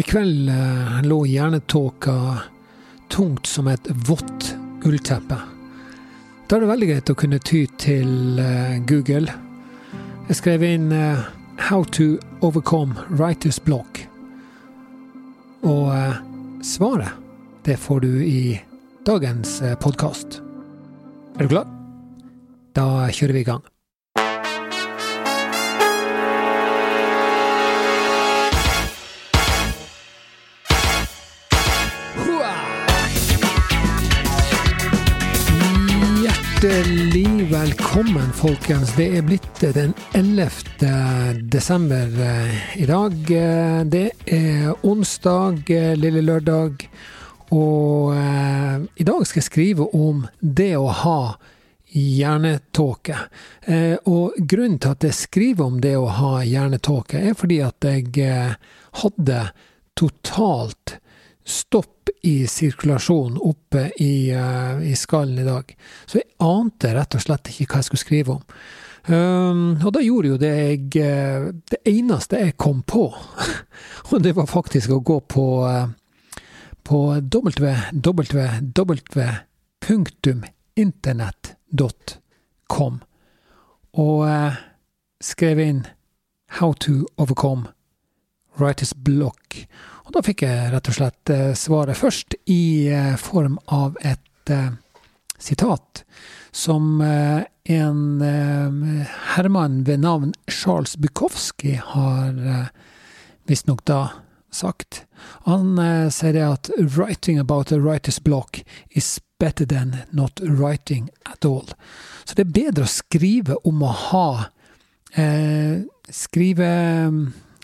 I kveld eh, lå hjernetåka tungt som et vått ullteppe. Da er det veldig greit å kunne ty til eh, Google. Jeg skrev inn eh, 'How to overcome writer's block'. Og svaret, det får du i dagens podkast. Er du klar? Da kjører vi i gang. Hjertelig velkommen, folkens. Det er blitt den 11. desember eh, i dag. Eh, Det er onsdag, eh, lille lørdag. Og eh, i dag skal jeg skrive om det å ha hjernetåke. Eh, og grunnen til at jeg skriver om det å ha hjernetåke, er fordi at jeg eh, hadde totalt stopp i sirkulasjon oppe i, uh, i skallen i dag. Så jeg ante rett og slett ikke hva jeg skulle skrive om. Um, og da gjorde jo det jeg eh, Det eneste jeg kom på, og det var faktisk å gå på uh, på www.internett.com og skrev inn 'How to overcome writer's block'. Og da fikk jeg rett og slett eh, svaret først i eh, form av et eh, sitat som en herremann ved navn Charles Bukowski har visstnok da sagt. Han sier det at 'writing about a writer's block is better than not writing at all'. Så det er bedre å skrive om å ha eh, Skrive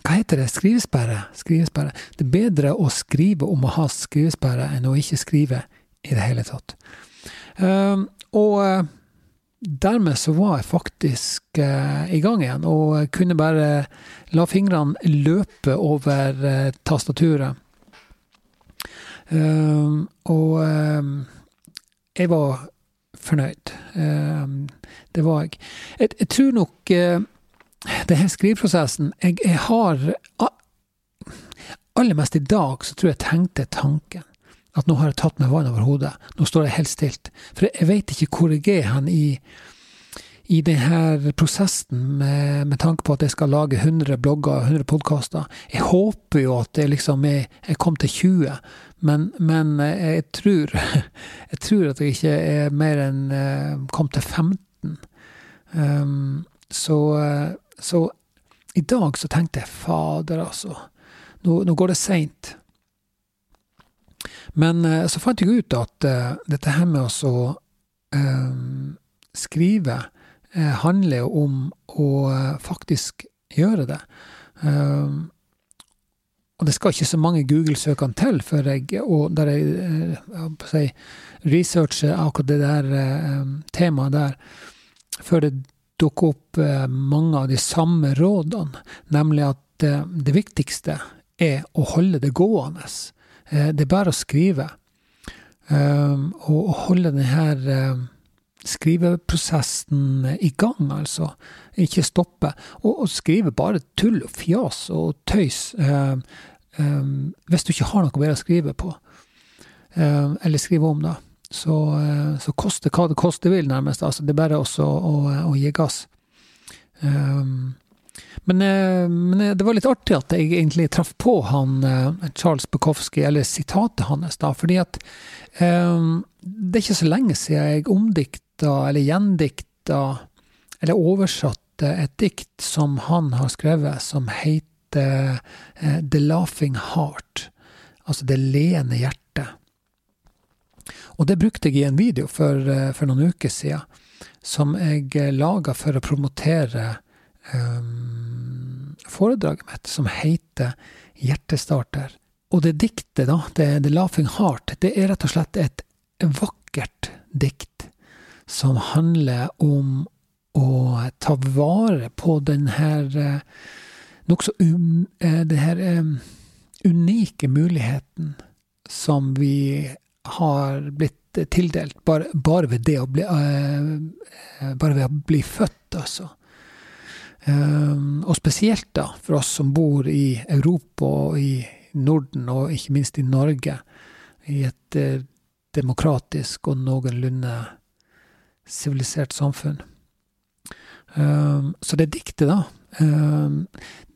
Hva heter det? Skrivesperre? Skrivesperre. Det er bedre å skrive om å ha skrivesperre enn å ikke skrive i det hele tatt. Eh, og eh, dermed så var jeg faktisk eh, i gang igjen, og kunne bare la fingrene løpe over eh, tastaturet. Eh, og eh, jeg var fornøyd. Det var. Jeg, jeg tror nok eh, her skriveprosessen jeg, jeg har Aller mest i dag så tror jeg tenkte tanken at nå har jeg tatt meg vann over hodet. Nå står jeg helt stilt. For jeg vet ikke hvor jeg er hen i, i denne prosessen med, med tanke på at jeg skal lage 100 blogger og 100 podkaster. Jeg håper jo at jeg liksom er, jeg kom til 20, men, men jeg tror jeg tror at jeg ikke er mer enn eh, kom til 15. Um, så, eh, så i dag så tenkte jeg fader, altså. Nå, nå går det seint. Men eh, så fant jeg ut at uh, dette her med å så, eh, skrive uh, handler jo om å faktisk gjøre det. Og det skal ikke så mange Google-søkene til før jeg, og der jeg, jeg si, researcher akkurat det der temaet der, før det dukker opp eh, mange av de samme rådene, nemlig at eh, det viktigste er å holde det gående. Eh, Det er bare å skrive. Og holde denne skriveprosessen i gang, altså. Ikke stoppe. Og, skrive bare tull og fjas og tøys. Hvis du ikke har noe mer å skrive på, eller skrive om, da. Så, uh, så koste hva det koste vil, nærmest. Altså, det er bare også å, å gi gass. Um, men, eh, men eh, det var litt artig at jeg egentlig traff på han eh, Charles Bukowski, eller sitatet hans, da, fordi at um, det er ikke så lenge siden jeg omdikta, eller gjendikta, eller oversatte et dikt som han har skrevet, som heter eh, The Laughing Heart, altså Det leende hjertet. Og det brukte jeg i en video for, eh, for noen uker siden, som jeg eh, laga for å promotere um, foredraget mitt, som heter Hjertestarter. Og det diktet, da, det, The Laughing Heart, det er rett og slett et vakkert dikt som handler om å ta vare på den her eh, nokså um, den her um, unike muligheten som vi har blitt tildelt bare, bare ved det å bli uh, Bare ved å bli født, altså. Um, og spesielt da, for oss som bor i Europa og i Norden, og ikke minst i Norge, i et uh, demokratisk og noenlunde sivilisert samfunn. Um, så det diktet, da, um,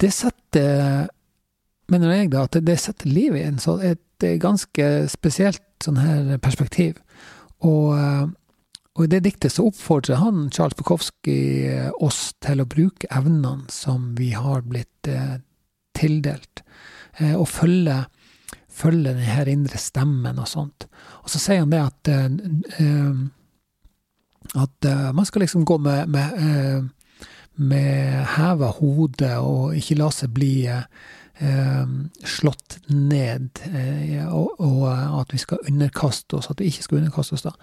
det setter Mener jeg, da, at det setter livet i en så et ganske spesielt sånn her perspektiv. Og, uh, og i det diktet så oppfordrer han, Charles Bukowski, oss til å bruke evnene som vi har blitt eh, tildelt, eh, og følge følge her indre stemmen og sånt. Og så sier han det at eh, at uh, man skal liksom gå med, med, med heva hode og ikke la seg bli slått ned, og, og, at vi skal underkaste oss, at vi ikke skal underkaste oss, da.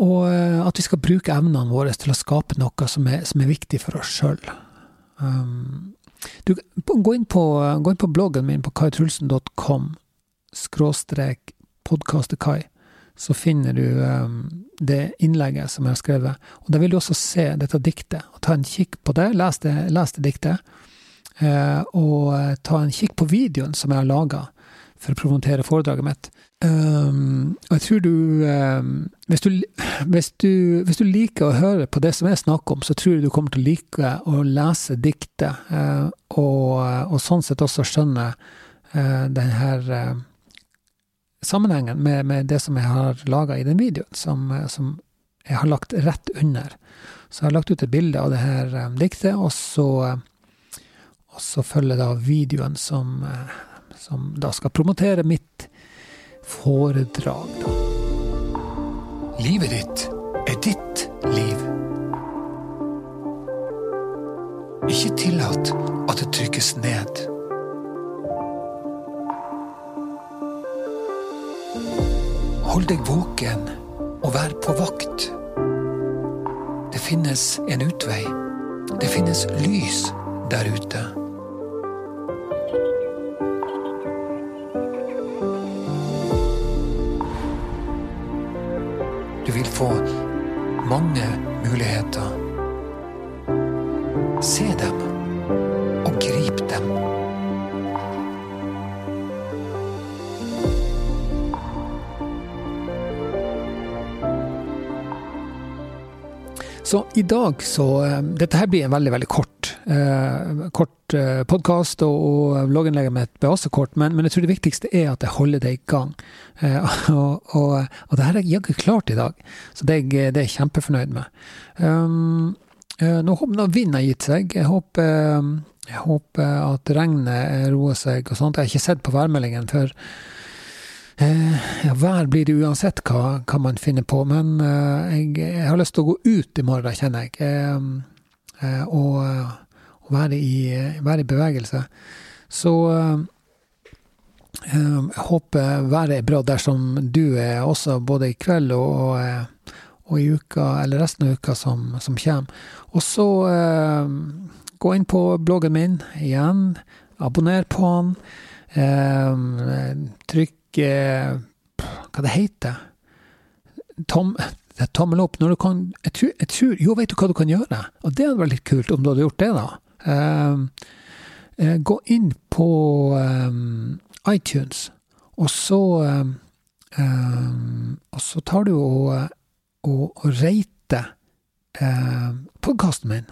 og at vi skal bruke evnene våre til å skape noe som er, som er viktig for oss sjøl. Du, gå, inn på, gå inn på bloggen min på kaitrulsen.com skråstrek podkastekai, så finner du um, det innlegget som jeg har skrevet. Og Da vil du også se dette diktet, og ta en kikk på det. Les det, les det diktet. Uh, og ta en kikk på videoen som jeg har laga for å promotere foredraget mitt. Um, og jeg tror du, um, hvis du, hvis du hvis, du liker å høre på det som jeg snakker om, så tror jeg du kommer til å like å lese diktet, uh, og, og, sånn sett også skjønne uh, den her uh, sammenhengen med, med, det som jeg har laga i den videoen, som, som, jeg har lagt rett under. Så jeg har lagt ut et bilde av det her um, diktet, og så, og så følger da videoen som, som da skal promotere mitt foredrag, da. Livet ditt er ditt liv. Ikke tillat at det trykkes ned. Hold deg våken og vær på vakt. Det finnes en utvei. Det finnes lys der ute. Vil få mange muligheter. Se dem, Så i dag så eh, Dette her blir en veldig, veldig kort, eh, kort eh, podkast, og, og blogginnlegget mitt blir også kort, men, men, jeg tror det viktigste er at jeg holder det i gang. Eh, og, og, og, det her er jaggu klart i dag, så det, det, er jeg kjempefornøyd med. Um, nå, nå vinden har gitt seg. Jeg håper, jeg håper at regnet roer seg og sånt. Jeg har ikke sett på værmeldingen før ja, vær blir det uansett hva, hva, man finner på, men eh, jeg, jeg, har lyst til å gå ut i morgen, kjenner jeg. Eh, og, og være, i, være, i, bevegelse. Så jeg håper været er bra dersom du er også, både i kveld og, og, og i uka, eller resten av uka som, som kommer. Og så gå inn på bloggen min igjen. Abonner på den. trykk hva det heter Tom, Tommel opp. Når du kan jeg tror, jeg tror, Jo, vet du hva du kan gjøre? Og det hadde vært litt kult om du hadde gjort det, da. Uh, gå inn på um, iTunes, og så um, Og så tar du og, og, og rater uh, podkasten min.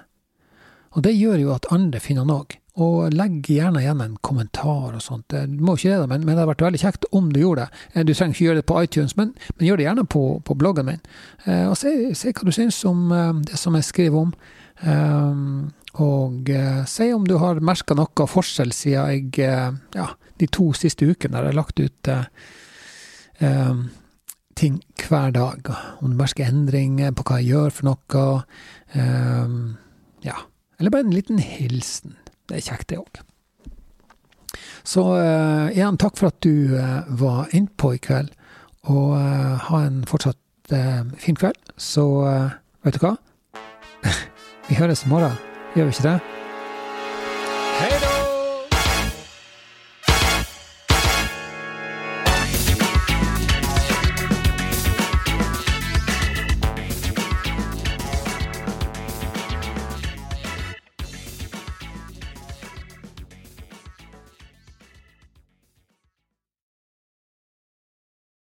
Og det gjør jo at andre finner den òg. Og legg gjerne igjen en kommentar og sånt. Du må ikke det, men, men det hadde vært veldig kjekt om du gjorde det. Eh, du trenger ikke gjøre det på iTunes, men, men gjør det gjerne på, på bloggen min. Eh, og se, se, hva du syns om eh, det som jeg skriver om. Eh, og se si om du har merka noe forskjell siden jeg uh, ja, de to siste ukene der jeg har lagt ut ting hver dag. Om du merker endringer på hva jeg gjør for noe. Ja. Eller bare en liten hilsen. Det er kjekt, det òg. Så uh, igjen, takk for at du uh, var innpå i kveld. Og uh, ha en fortsatt fin kveld. Så vet du hva? vi høres i morgen, gjør vi ikke det?